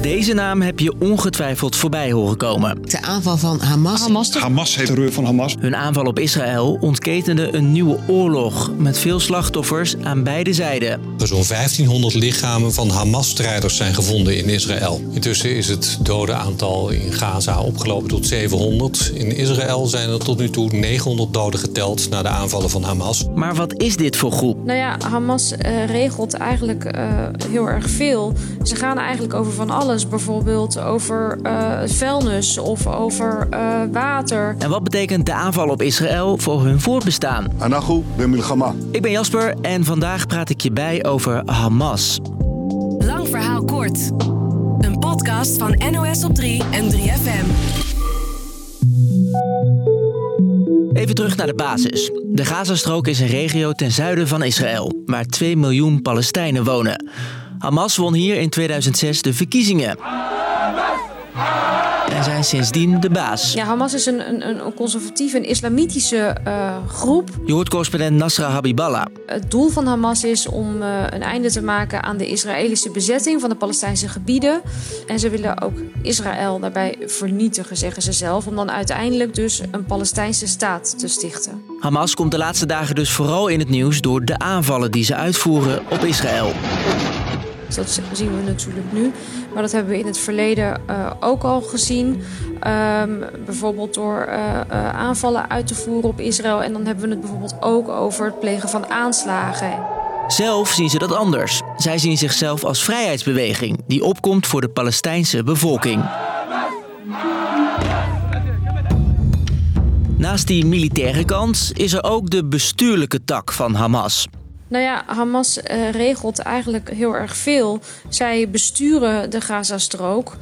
Deze naam heb je ongetwijfeld voorbij horen komen. De aanval van Hamas. Hamas, Hamas heeft terreur van Hamas. Hun aanval op Israël ontketende een nieuwe oorlog met veel slachtoffers aan beide zijden. Er zo'n 1500 lichamen van Hamas-strijders zijn gevonden in Israël. Intussen is het dodenaantal in Gaza opgelopen tot 700. In Israël zijn er tot nu toe 900 doden geteld na de aanvallen van Hamas. Maar wat is dit voor groep? Nou ja, Hamas uh, regelt eigenlijk uh, heel erg veel. Ze gaan eigenlijk over van alles. Bijvoorbeeld over uh, vuilnis of over water. En wat betekent de aanval op Israël voor hun voortbestaan? Ik ben Jasper en vandaag praat ik je bij over Hamas. Lang verhaal kort. Een podcast van NOS op 3 en 3FM. Even terug naar de basis. De Gazastrook is een regio ten zuiden van Israël, waar 2 miljoen Palestijnen wonen. Hamas won hier in 2006 de verkiezingen. En zijn sindsdien de baas. Ja, Hamas is een, een, een conservatieve en islamitische uh, groep. Je hoort correspondent Nasra Habiballah. Het doel van Hamas is om uh, een einde te maken aan de Israëlische bezetting van de Palestijnse gebieden. En ze willen ook Israël daarbij vernietigen, zeggen ze zelf. Om dan uiteindelijk dus een Palestijnse staat te stichten. Hamas komt de laatste dagen dus vooral in het nieuws door de aanvallen die ze uitvoeren op Israël. Dat zien we natuurlijk nu. Maar dat hebben we in het verleden uh, ook al gezien. Um, bijvoorbeeld door uh, uh, aanvallen uit te voeren op Israël. En dan hebben we het bijvoorbeeld ook over het plegen van aanslagen. Zelf zien ze dat anders. Zij zien zichzelf als vrijheidsbeweging die opkomt voor de Palestijnse bevolking. Naast die militaire kant is er ook de bestuurlijke tak van Hamas. Nou ja, Hamas uh, regelt eigenlijk heel erg veel. Zij besturen de Gazastrook.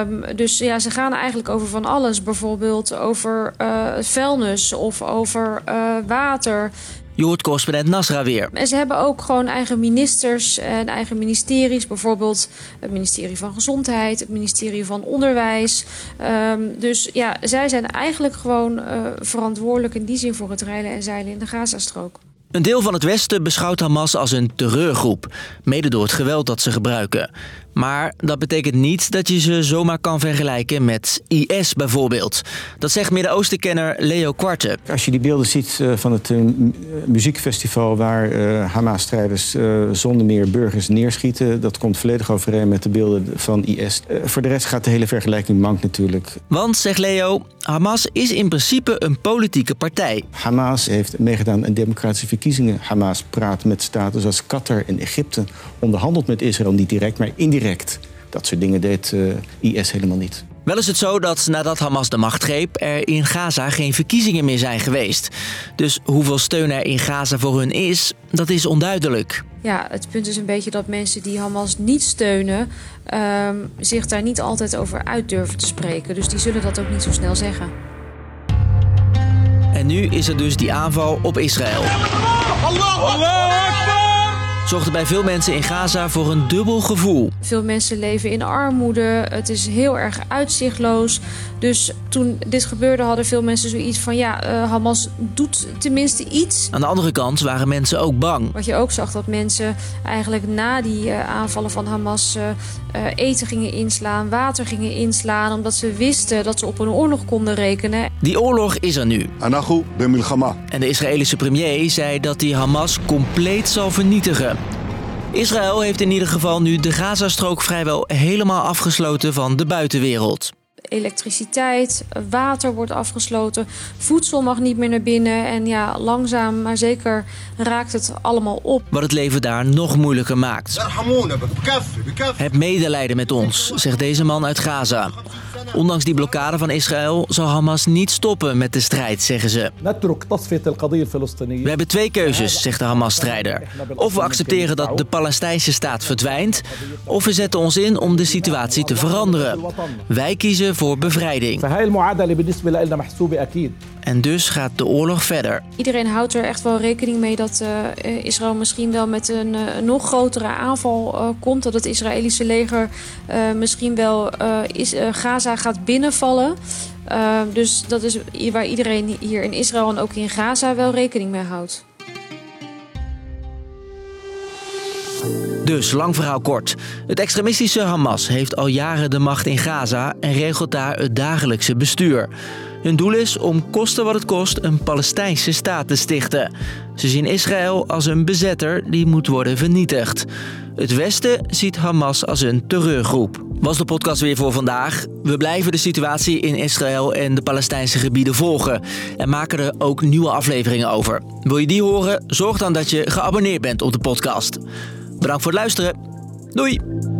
Um, dus ja, ze gaan eigenlijk over van alles. Bijvoorbeeld over uh, vuilnis of over uh, water. Je hoort correspondent Nasra weer. En ze hebben ook gewoon eigen ministers en eigen ministeries. Bijvoorbeeld het ministerie van Gezondheid, het ministerie van Onderwijs. Um, dus ja, zij zijn eigenlijk gewoon verantwoordelijk in die zin voor het rijden en zeilen in de Gazastrook. Een deel van het Westen beschouwt Hamas als een terreurgroep, mede door het geweld dat ze gebruiken. Maar dat betekent niet dat je ze zomaar kan vergelijken met IS bijvoorbeeld. Dat zegt Midden-Oostenkenner Leo Kwarte. Als je die beelden ziet van het muziekfestival waar Hamas-strijders zonder meer burgers neerschieten, dat komt volledig overeen met de beelden van IS. Voor de rest gaat de hele vergelijking mank natuurlijk. Want, zegt Leo, Hamas is in principe een politieke partij. Hamas heeft meegedaan aan democratische verkiezingen. Hamas praat met staten zoals Qatar en Egypte, onderhandelt met Israël niet direct, maar indirect. Dat soort dingen deed uh, IS helemaal niet. Wel is het zo dat nadat Hamas de macht greep, er in Gaza geen verkiezingen meer zijn geweest. Dus hoeveel steun er in Gaza voor hun is, dat is onduidelijk. Ja, het punt is een beetje dat mensen die Hamas niet steunen, um, zich daar niet altijd over uit durven te spreken. Dus die zullen dat ook niet zo snel zeggen. En nu is er dus die aanval op Israël. Zorgde bij veel mensen in Gaza voor een dubbel gevoel. Veel mensen leven in armoede. Het is heel erg uitzichtloos. Dus toen dit gebeurde hadden veel mensen zoiets van... ja, uh, Hamas doet tenminste iets. Aan de andere kant waren mensen ook bang. Wat je ook zag, dat mensen eigenlijk na die uh, aanvallen van Hamas... Uh, eten gingen inslaan, water gingen inslaan... omdat ze wisten dat ze op een oorlog konden rekenen. Die oorlog is er nu. En de Israëlische premier zei dat hij Hamas compleet zal vernietigen. Israël heeft in ieder geval nu de Gazastrook vrijwel helemaal afgesloten van de buitenwereld. Elektriciteit, water wordt afgesloten, voedsel mag niet meer naar binnen. En ja, langzaam maar zeker raakt het allemaal op. Wat het leven daar nog moeilijker maakt. Heb medelijden met ons, zegt deze man uit Gaza. Ondanks die blokkade van Israël zal Hamas niet stoppen met de strijd, zeggen ze. We hebben twee keuzes, zegt de Hamas-strijder. Of we accepteren dat de Palestijnse staat verdwijnt, of we zetten ons in om de situatie te veranderen. Wij kiezen voor bevrijding. En dus gaat de oorlog verder. Iedereen houdt er echt wel rekening mee dat uh, Israël misschien wel met een uh, nog grotere aanval uh, komt. Dat het Israëlische leger misschien wel is, Gaza gaat binnenvallen. dus dat is waar iedereen hier in Israël en ook in Gaza wel rekening mee houdt. Dus, lang verhaal kort. Het extremistische Hamas heeft al jaren de macht in Gaza en regelt daar het dagelijkse bestuur. Hun doel is om kosten wat het kost een Palestijnse staat te stichten. Ze zien Israël als een bezetter die moet worden vernietigd. Het Westen ziet Hamas als een terreurgroep. Was de podcast weer voor vandaag. We blijven de situatie in Israël en de Palestijnse gebieden volgen. En maken er ook nieuwe afleveringen over. Wil je die horen? Zorg dan dat je geabonneerd bent op de podcast. Bedankt voor het luisteren. Doei!